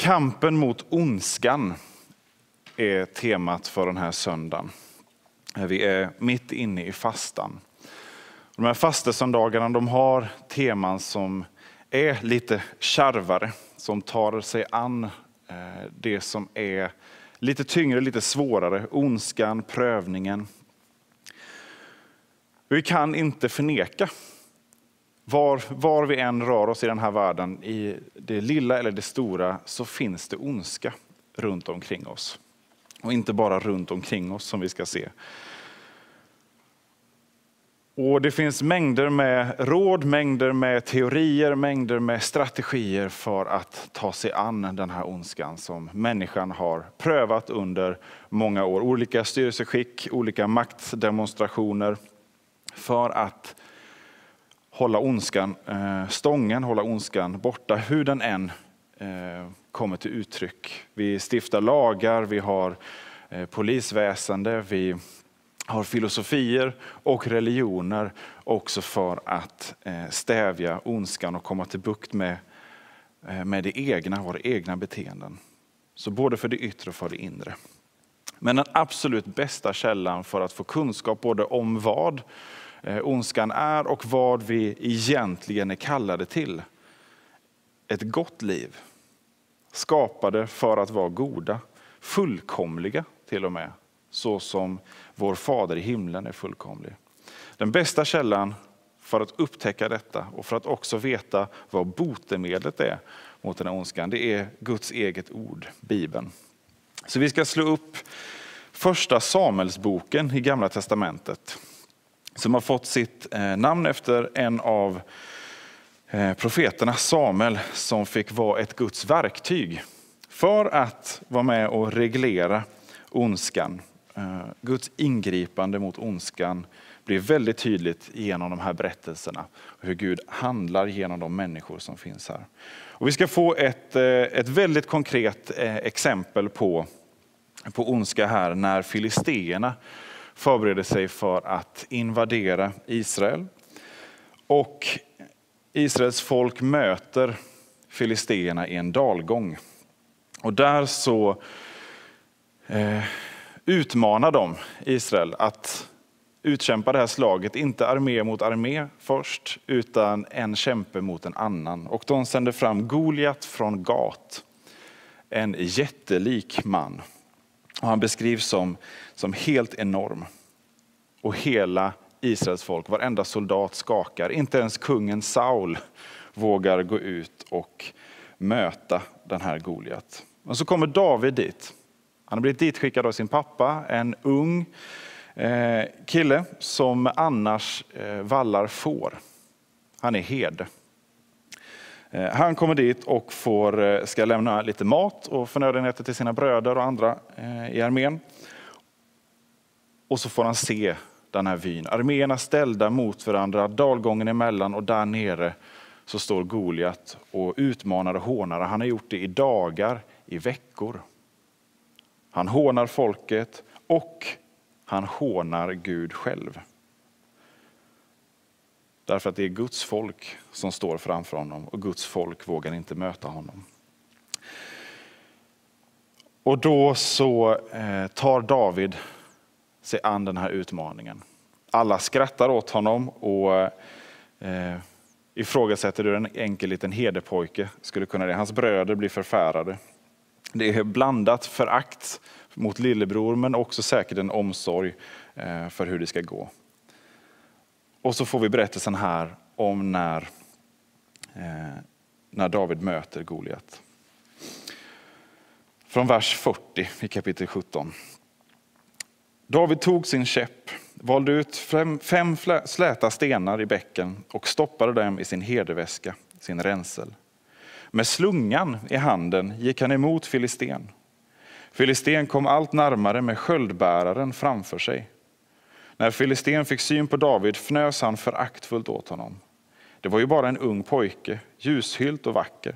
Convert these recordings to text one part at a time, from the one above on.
Kampen mot ondskan är temat för den här söndagen. Vi är mitt inne i fastan. De här fastesöndagarna de har teman som är lite kärvare, som tar sig an eh, det som är lite tyngre, lite svårare. Ondskan, prövningen. Vi kan inte förneka var, var vi än rör oss i den här världen, i det lilla eller det stora, så finns det ondska runt omkring oss. Och inte bara runt omkring oss som vi ska se. Och Det finns mängder med råd, mängder med teorier, mängder med strategier för att ta sig an den här ondskan som människan har prövat under många år. Olika styrelseskick, olika maktdemonstrationer för att hålla ondskan eh, stången, hålla ondskan borta, hur den än eh, kommer till uttryck. Vi stiftar lagar, vi har eh, polisväsende, vi har filosofier och religioner också för att stävja ondskan och komma till bukt med, med det egna, våra egna beteenden. Så både för det yttre och för det inre. Men den absolut bästa källan för att få kunskap både om vad Eh, ondskan är och vad vi egentligen är kallade till. Ett gott liv, skapade för att vara goda, fullkomliga till och med, så som vår fader i himlen är fullkomlig. Den bästa källan för att upptäcka detta och för att också veta vad botemedlet är mot den här ondskan, det är Guds eget ord, Bibeln. Så vi ska slå upp första Samuelsboken i Gamla Testamentet som har fått sitt eh, namn efter en av eh, profeterna, Samuel, som fick vara ett Guds verktyg för att vara med och reglera ondskan. Eh, Guds ingripande mot ondskan blir väldigt tydligt genom de här berättelserna. Hur Gud handlar genom de människor som finns här. Och vi ska få ett, ett väldigt konkret exempel på, på ondska här när filisteerna förbereder sig för att invadera Israel. Och Israels folk möter filisteerna i en dalgång. Och där så eh, utmanar de Israel att utkämpa det här slaget, inte armé mot armé först, utan en kämpe mot en annan. Och de sänder fram Goliat från Gat, en jättelik man. Och han beskrivs som, som helt enorm. Och hela Israels folk, varenda soldat skakar. Inte ens kungen Saul vågar gå ut och möta den här Goliat. Och så kommer David dit. Han har blivit ditskickad av sin pappa, en ung eh, kille som annars eh, vallar får. Han är herde. Eh, han kommer dit och får, eh, ska lämna lite mat och förnödenheter till sina bröder och andra eh, i armén. Och så får han se den här vyn. Arméerna ställda mot varandra, dalgången emellan och där nere så står Goliat och utmanar och hånar. Han har gjort det i dagar, i veckor. Han hånar folket och han hånar Gud själv. Därför att det är Guds folk som står framför honom och Guds folk vågar inte möta honom. Och då så eh, tar David sig an den här utmaningen. Alla skrattar åt honom och eh, ifrågasätter hur en enkel liten herdepojke skulle kunna det. Hans bröder blir förfärade. Det är blandat förakt mot lillebror men också säkert en omsorg eh, för hur det ska gå. Och så får vi berättelsen här om när, eh, när David möter Goliat. Från vers 40 i kapitel 17. David tog sin käpp, valde ut fem, fem släta stenar i bäcken och stoppade dem i sin herdeväska, sin ränsel. Med slungan i handen gick han emot Filisten. Filisten kom allt närmare med sköldbäraren framför sig. När Filisten fick syn på David fnös han föraktfullt åt honom. Det var ju bara en ung pojke, ljushylt och vacker.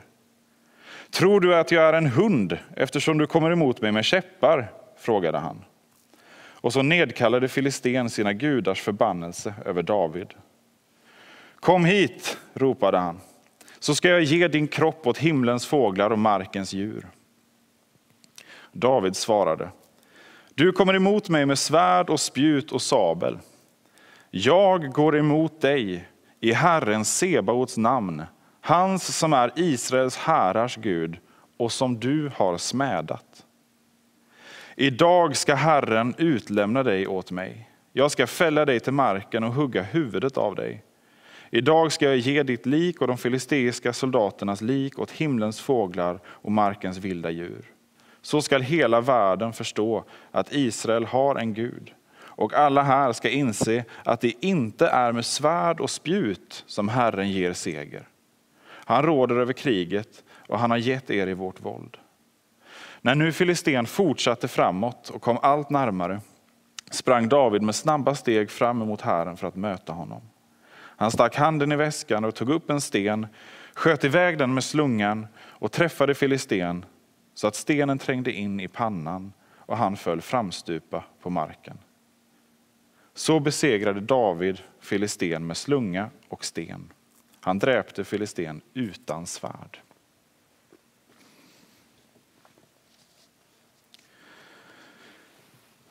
Tror du att jag är en hund eftersom du kommer emot mig med käppar? frågade han. Och så nedkallade Filisten sina gudars förbannelse över David. Kom hit, ropade han, så ska jag ge din kropp åt himlens fåglar och markens djur. David svarade, du kommer emot mig med svärd och spjut och sabel. Jag går emot dig i Herren Sebaots namn, hans som är Israels härars Gud och som du har smädat. Idag ska Herren utlämna dig åt mig. Jag ska fälla dig till marken och hugga huvudet av dig. Idag ska jag ge ditt lik och de filisteiska soldaternas lik åt himlens fåglar och markens vilda djur. Så skall hela världen förstå att Israel har en Gud. Och alla här ska inse att det inte är med svärd och spjut som Herren ger seger. Han råder över kriget och han har gett er i vårt våld. När nu Filisten fortsatte framåt och kom allt närmare sprang David med snabba steg fram emot Herren för att möta honom. Han stack handen i väskan och tog upp en sten, sköt iväg den med slungan och träffade Filisten så att stenen trängde in i pannan och han föll framstupa på marken. Så besegrade David Filisten med slunga och sten. Han dräpte Filisten utan svärd.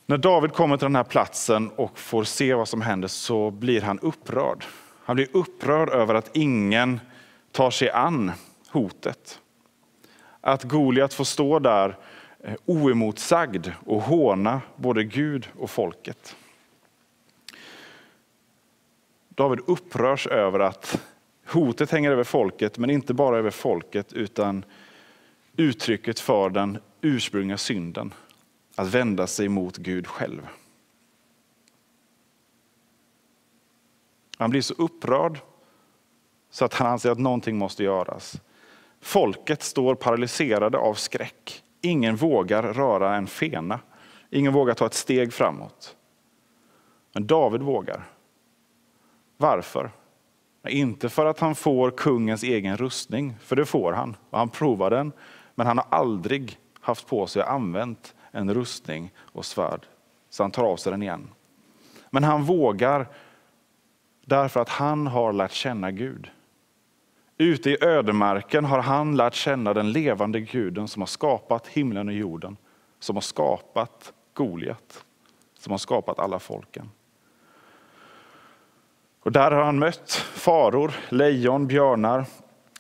När David kommer till den här platsen och får se vad som händer så blir han upprörd. Han blir upprörd över att ingen tar sig an hotet. Att Goliat får stå där eh, oemotsagd och håna både Gud och folket. David upprörs över att hotet hänger över folket, men inte bara över folket utan uttrycket för den ursprungliga synden, att vända sig mot Gud själv. Han blir så upprörd så att han anser att någonting måste göras. Folket står paralyserade av skräck. Ingen vågar röra en fena. Ingen vågar ta ett steg framåt. Men David vågar. Varför? Inte för att han får kungens egen rustning, för det får han. Och han provar den, men han har aldrig haft på sig och använt en rustning och svärd. Så han tar av sig den igen. Men han vågar därför att han har lärt känna Gud. Ute i ödemarken har han lärt känna den levande guden som har skapat himlen och jorden, som har skapat Goliat, som har skapat alla folken. Och där har han mött faror, lejon, björnar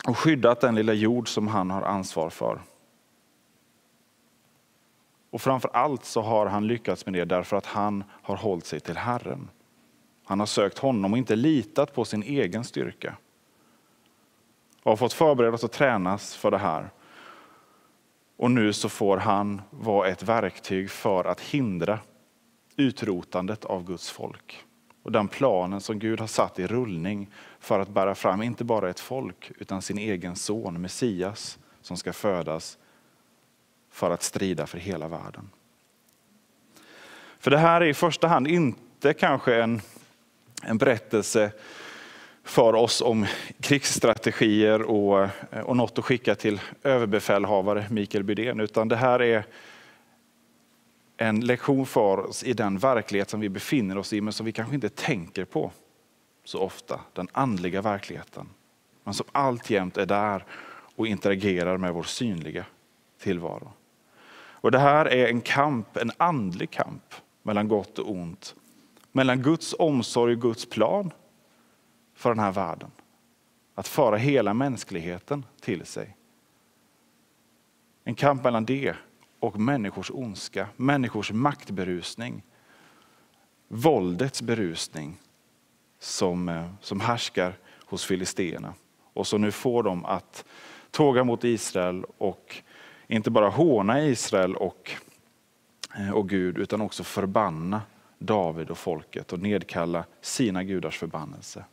och skyddat den lilla jord som han har ansvar för. Och framför allt så har han lyckats med det därför att han har hållit sig till Herren. Han har sökt honom och inte litat på sin egen styrka. Och har fått förberedas och tränas för det här. Och nu så får han vara ett verktyg för att hindra utrotandet av Guds folk. Och den planen som Gud har satt i rullning för att bära fram inte bara ett folk utan sin egen son Messias som ska födas för att strida för hela världen. För det här är i första hand inte kanske en en berättelse för oss om krigsstrategier och, eh, och något att skicka till överbefälhavare Mikael Bydén, utan det här är en lektion för oss i den verklighet som vi befinner oss i, men som vi kanske inte tänker på så ofta, den andliga verkligheten. Men som alltjämt är där och interagerar med vår synliga tillvaro. Och Det här är en kamp, en andlig kamp mellan gott och ont mellan Guds omsorg och Guds plan för den här världen. Att föra hela mänskligheten till sig. En kamp mellan det och människors ondska, människors maktberusning, våldets berusning som, eh, som härskar hos filisterna och som nu får dem att tåga mot Israel och inte bara håna Israel och, eh, och Gud utan också förbanna David och folket och nedkalla sina gudars förbannelse.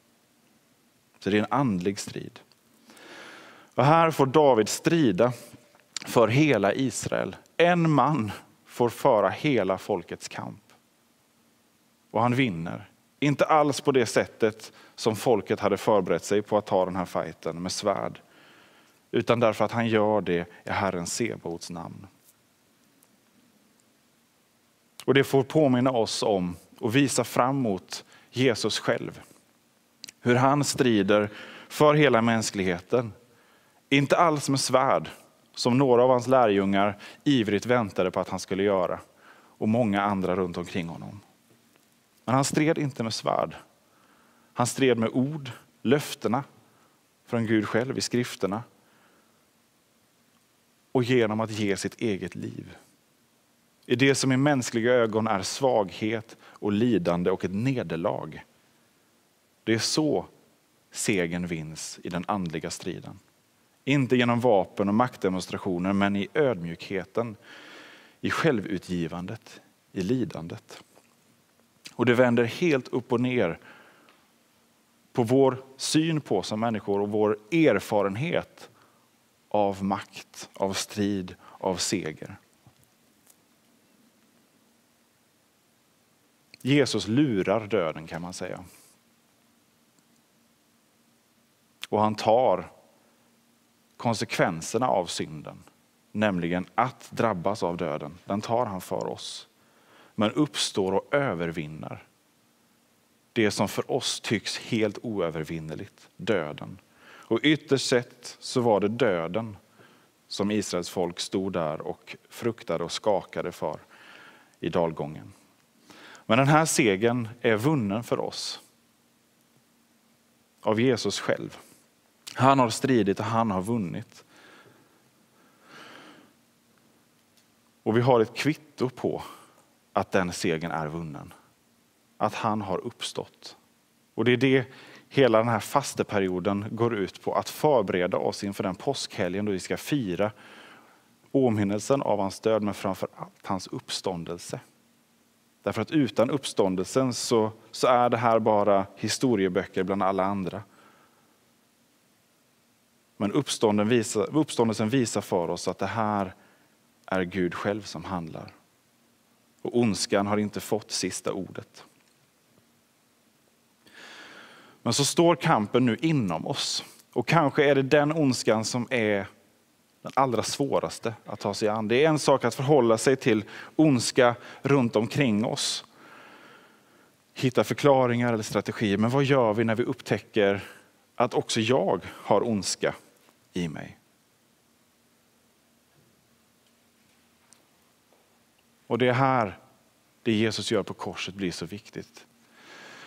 Så det är en andlig strid. Och här får David strida för hela Israel. En man får föra hela folkets kamp. Och han vinner. Inte alls på det sättet som folket hade förberett sig på att ta den här fighten med svärd. Utan därför att han gör det i Herren Sebaots namn. Och det får påminna oss om och visa fram mot Jesus själv. Hur han strider för hela mänskligheten. Inte alls med svärd, som några av hans lärjungar ivrigt väntade på att han skulle göra. Och många andra runt omkring honom. Men han stred inte med svärd. Han stred med ord, löftena från Gud själv i skrifterna. Och genom att ge sitt eget liv. I det som i mänskliga ögon är svaghet och lidande och ett nederlag. Det är så segern vinns i den andliga striden. Inte genom vapen och maktdemonstrationer men i ödmjukheten, i självutgivandet, i lidandet. Och det vänder helt upp och ner på vår syn på som människor och vår erfarenhet av makt, av strid, av seger. Jesus lurar döden kan man säga. Och han tar konsekvenserna av synden, nämligen att drabbas av döden. Den tar han för oss. Men uppstår och övervinner det som för oss tycks helt oövervinneligt, döden. Och ytterst sett så var det döden som Israels folk stod där och fruktade och skakade för i dalgången. Men den här segern är vunnen för oss av Jesus själv. Han har stridit och han har vunnit. Och vi har ett kvitto på att den segern är vunnen. Att han har uppstått. Och det är det hela den här fasteperioden går ut på, att förbereda oss inför den påskhelgen då vi ska fira åminnelsen av hans död, men framför allt hans uppståndelse. Därför att utan uppståndelsen så, så är det här bara historieböcker bland alla andra. Men uppståndelsen visar för oss att det här är Gud själv som handlar. Och ondskan har inte fått sista ordet. Men så står kampen nu inom oss. Och kanske är det den ondskan som är den allra svåraste att ta sig an. Det är en sak att förhålla sig till ondska runt omkring oss. Hitta förklaringar eller strategier. Men vad gör vi när vi upptäcker att också jag har ondska i mig? Och det är här det Jesus gör på korset blir så viktigt.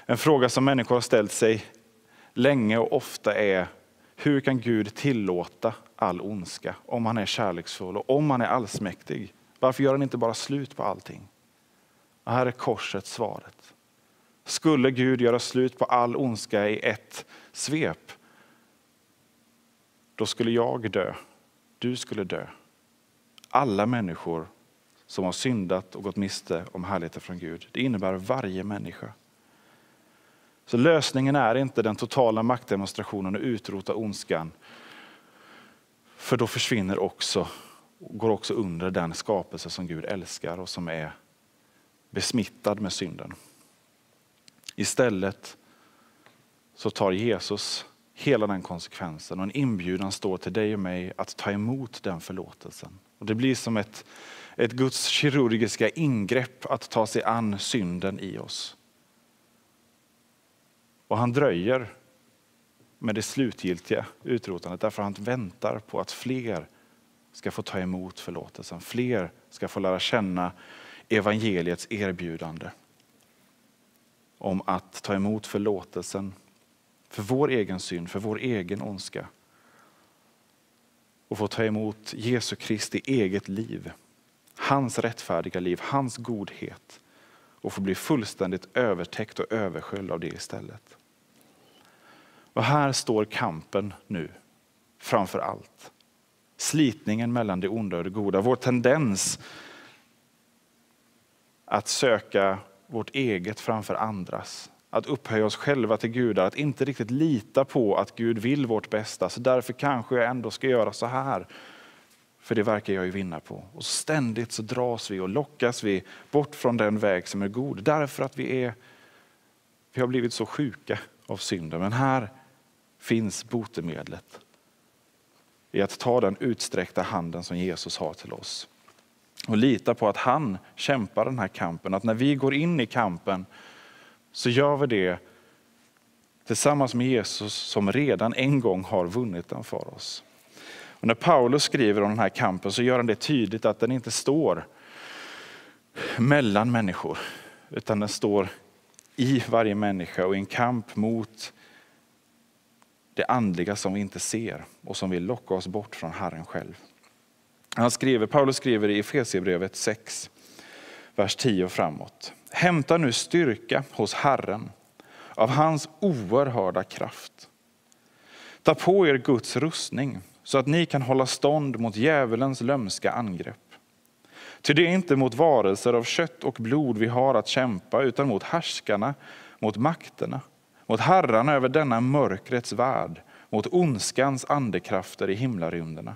En fråga som människor har ställt sig länge och ofta är hur kan Gud tillåta all ondska om han är kärleksfull och om han är allsmäktig? Varför gör han inte bara slut på allting? Och här är korset svaret. Skulle Gud göra slut på all ondska i ett svep, då skulle jag dö. Du skulle dö. Alla människor som har syndat och gått miste om härligheten från Gud. Det innebär varje människa. Så lösningen är inte den totala maktdemonstrationen och utrota ondskan. För då försvinner också, går också under den skapelse som Gud älskar och som är besmittad med synden. Istället så tar Jesus hela den konsekvensen och en inbjudan står till dig och mig att ta emot den förlåtelsen. Och det blir som ett, ett Guds kirurgiska ingrepp att ta sig an synden i oss. Och han dröjer med det slutgiltiga utrotandet därför han väntar på att fler ska få ta emot förlåtelsen. Fler ska få lära känna evangeliets erbjudande om att ta emot förlåtelsen för vår egen synd, för vår egen ondska och få ta emot Jesu Kristi eget liv, hans rättfärdiga liv, hans godhet och få bli fullständigt övertäckt och översköljd av det istället. Och här står kampen nu, framför allt. Slitningen mellan det onda och det goda. Vår tendens att söka vårt eget framför andras att upphöja oss själva till gudar, att inte riktigt lita på att Gud vill vårt bästa. Så därför kanske jag ändå ska göra så här. För det verkar jag ju vinna på. Och ständigt så dras vi och lockas vi bort från den väg som är god. Därför att vi, är, vi har blivit så sjuka av synden. Men här finns botemedlet. I att ta den utsträckta handen som Jesus har till oss. Och lita på att han kämpar den här kampen. Att när vi går in i kampen så gör vi det tillsammans med Jesus som redan en gång har vunnit den för oss. Och när Paulus skriver om den här kampen så gör han det tydligt att den inte står mellan människor, utan den står i varje människa och i en kamp mot det andliga som vi inte ser och som vill locka oss bort från Herren själv. Han skriver, Paulus skriver i Efesierbrevet 6, vers 10 och framåt. Hämta nu styrka hos Herren av hans oerhörda kraft. Ta på er Guds rustning så att ni kan hålla stånd mot djävulens lömska angrepp. Ty det är inte mot varelser av kött och blod vi har att kämpa, utan mot härskarna, mot makterna, mot herrarna över denna mörkrets värld, mot ondskans andekrafter i himlarymderna.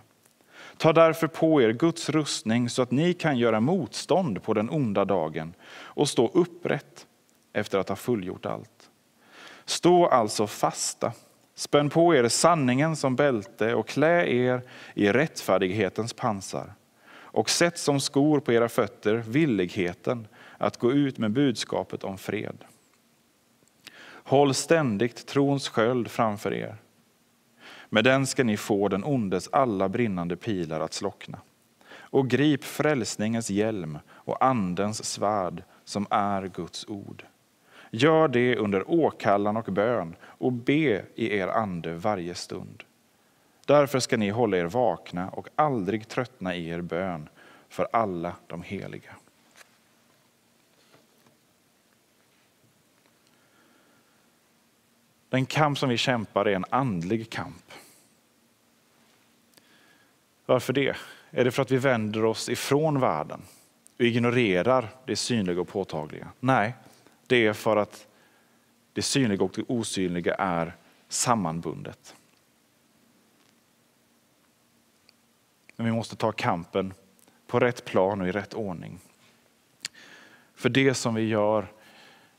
Ta därför på er Guds rustning så att ni kan göra motstånd på den onda dagen och stå upprätt efter att ha fullgjort allt. Stå alltså fasta Spänn på er sanningen som bälte och klä er i rättfärdighetens pansar. Och sätt som skor på era fötter villigheten att gå ut med budskapet om fred. Håll ständigt trons sköld framför er. Med den ska ni få den ondes alla brinnande pilar att slockna. Och grip frälsningens hjälm och andens svärd som är Guds ord. Gör det under åkallan och bön och be i er ande varje stund. Därför ska ni hålla er vakna och aldrig tröttna i er bön för alla de heliga. Den kamp som vi kämpar är en andlig kamp. Varför det? Är det för att vi vänder oss ifrån världen och ignorerar det synliga och påtagliga? Nej, det är för att det synliga och det osynliga är sammanbundet. Men vi måste ta kampen på rätt plan och i rätt ordning. För det som vi gör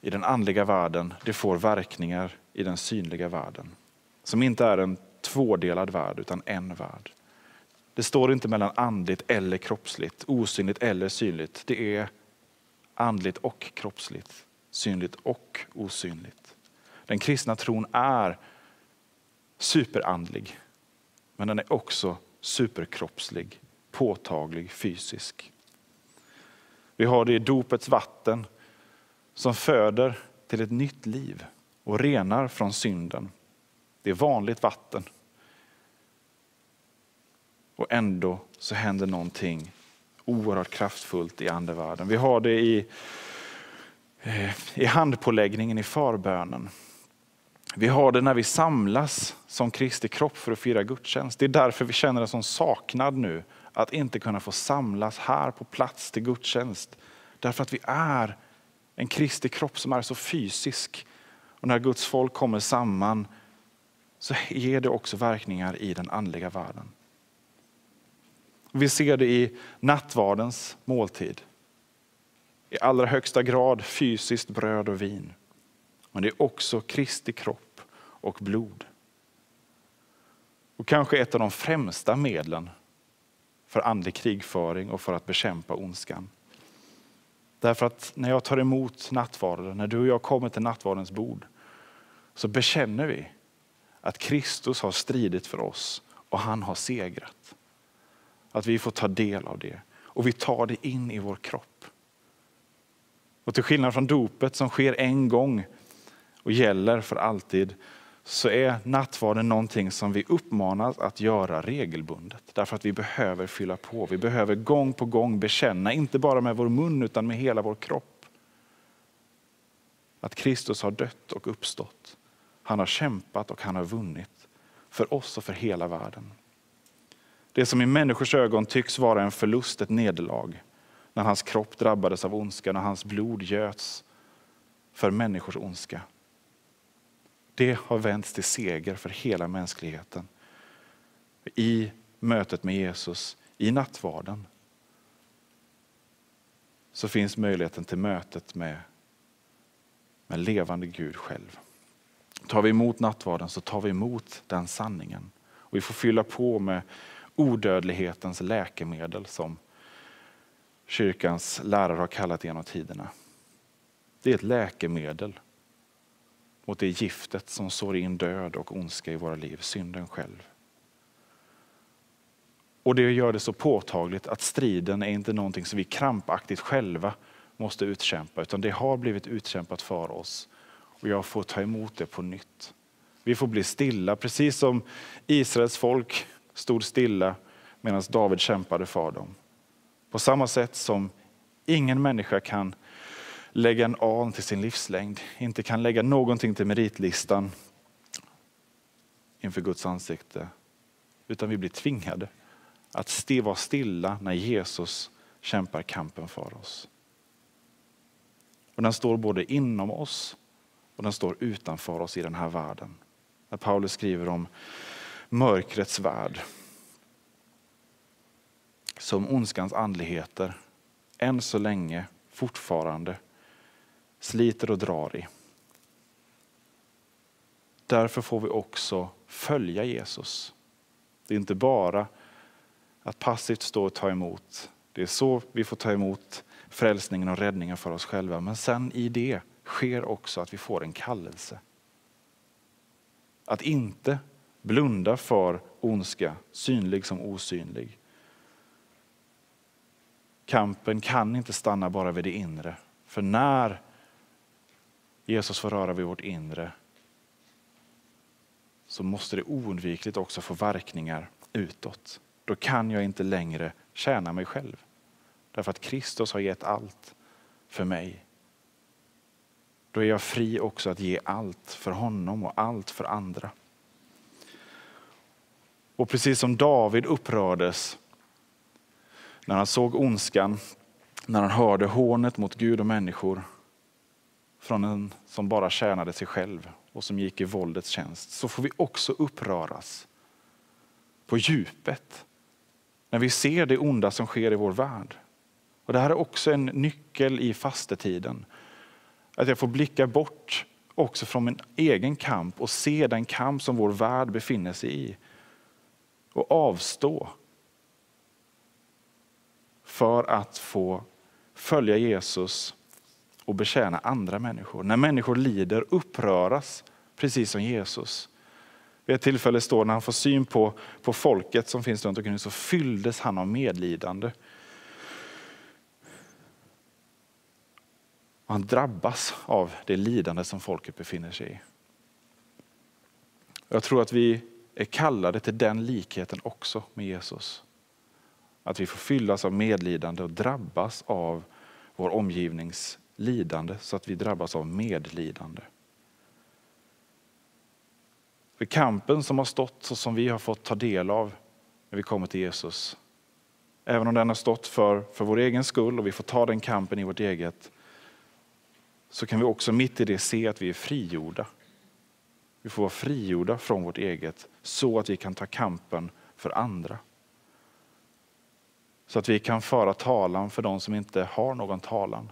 i den andliga världen, det får verkningar i den synliga världen. Som inte är en tvådelad värld, utan en värld. Det står inte mellan andligt eller kroppsligt, osynligt eller synligt. Det är andligt och kroppsligt synligt och osynligt. Den kristna tron är superandlig, men den är också superkroppslig, påtaglig, fysisk. Vi har det i dopets vatten som föder till ett nytt liv och renar från synden. Det är vanligt vatten. Och ändå så händer någonting oerhört kraftfullt i andevärlden. Vi har det i eh, i handpåläggningen i förbönen. Vi har det när vi samlas som Kristi kropp för att fira gudstjänst. Det är därför vi känner en sån saknad nu att inte kunna få samlas här på plats till gudstjänst. Därför att vi är en Kristi kropp som är så fysisk. Och när Guds folk kommer samman så ger det också verkningar i den andliga världen. Vi ser det i nattvardens måltid i allra högsta grad fysiskt bröd och vin. Men det är också Kristi kropp och blod. Och kanske ett av de främsta medlen för andlig krigföring och för att bekämpa ondskan. Därför att när jag tar emot nattvarden, när du och jag kommer till nattvardens bord, så bekänner vi att Kristus har stridit för oss och han har segrat. Att vi får ta del av det och vi tar det in i vår kropp. Och till skillnad från dopet som sker en gång och gäller för alltid så är nattvarden någonting som vi uppmanas att göra regelbundet. Därför att vi behöver fylla på. Vi behöver gång på gång bekänna, inte bara med vår mun utan med hela vår kropp. Att Kristus har dött och uppstått. Han har kämpat och han har vunnit. För oss och för hela världen. Det som i människors ögon tycks vara en förlust, ett nederlag när hans kropp drabbades av ondska, när hans blod göts för människors ondska, det har vänts till seger för hela mänskligheten. I mötet med Jesus, i nattvarden, så finns möjligheten till mötet med, med levande Gud själv. Tar vi emot nattvarden så tar vi emot den sanningen. Och vi får fylla på med odödlighetens läkemedel som kyrkans lärare har kallat genom tiderna. Det är ett läkemedel mot det giftet som sår in död och ondska i våra liv, synden själv. Och det gör det så påtagligt att striden är inte någonting som vi krampaktigt själva måste utkämpa, utan det har blivit utkämpat för oss. Och jag får ta emot det på nytt. Vi får bli stilla, precis som Israels folk stod stilla medan David kämpade för dem. På samma sätt som ingen människa kan lägga en an till sin livslängd, inte kan lägga någonting till meritlistan inför Guds ansikte, utan vi blir tvingade att vara stilla när Jesus kämpar kampen för oss. Och den står både inom oss och den står utanför oss i den här världen. När Paulus skriver om mörkrets värld. Som ondskans andligheter än så länge fortfarande sliter och drar i. Därför får vi också följa Jesus. Det är inte bara att passivt stå och ta emot. Det är så vi får ta emot frälsningen och räddningen för oss själva. Men sen i det sker också att vi får en kallelse. Att inte blunda för ondska, synlig som osynlig. Kampen kan inte stanna bara vid det inre. För när Jesus får röra vid vårt inre så måste det oundvikligt också få verkningar utåt. Då kan jag inte längre tjäna mig själv. Därför att Kristus har gett allt för mig. Då är jag fri också att ge allt för honom och allt för andra. Och precis som David upprördes när han såg ondskan, när han hörde hånet mot Gud och människor från en som bara tjänade sig själv och som gick i våldets tjänst, så får vi också uppröras på djupet när vi ser det onda som sker i vår värld. Och Det här är också en nyckel i fastetiden. Att jag får blicka bort också från min egen kamp och se den kamp som vår värld befinner sig i. Och avstå för att få följa Jesus och betjäna andra människor. När människor lider uppröras precis som Jesus. Vid ett tillfälle står när han får syn på, på folket som finns runt omkring så fylldes han av medlidande. Och han drabbas av det lidande som folket befinner sig i. Jag tror att vi är kallade till den likheten också med Jesus. Att vi får fyllas av medlidande och drabbas av vår omgivnings lidande så att vi drabbas av medlidande. För kampen som har stått och som vi har fått ta del av när vi kommer till Jesus, även om den har stått för, för vår egen skull och vi får ta den kampen i vårt eget, så kan vi också mitt i det se att vi är frigjorda. Vi får vara frigjorda från vårt eget så att vi kan ta kampen för andra. Så att vi kan föra talan för de som inte har någon talan.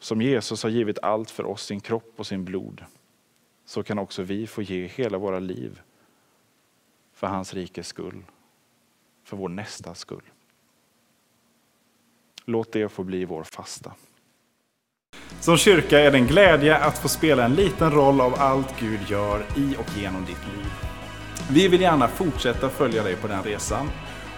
Som Jesus har givit allt för oss, sin kropp och sin blod, så kan också vi få ge hela våra liv för hans rikes skull, för vår nästa skull. Låt det få bli vår fasta. Som kyrka är det en glädje att få spela en liten roll av allt Gud gör i och genom ditt liv. Vi vill gärna fortsätta följa dig på den resan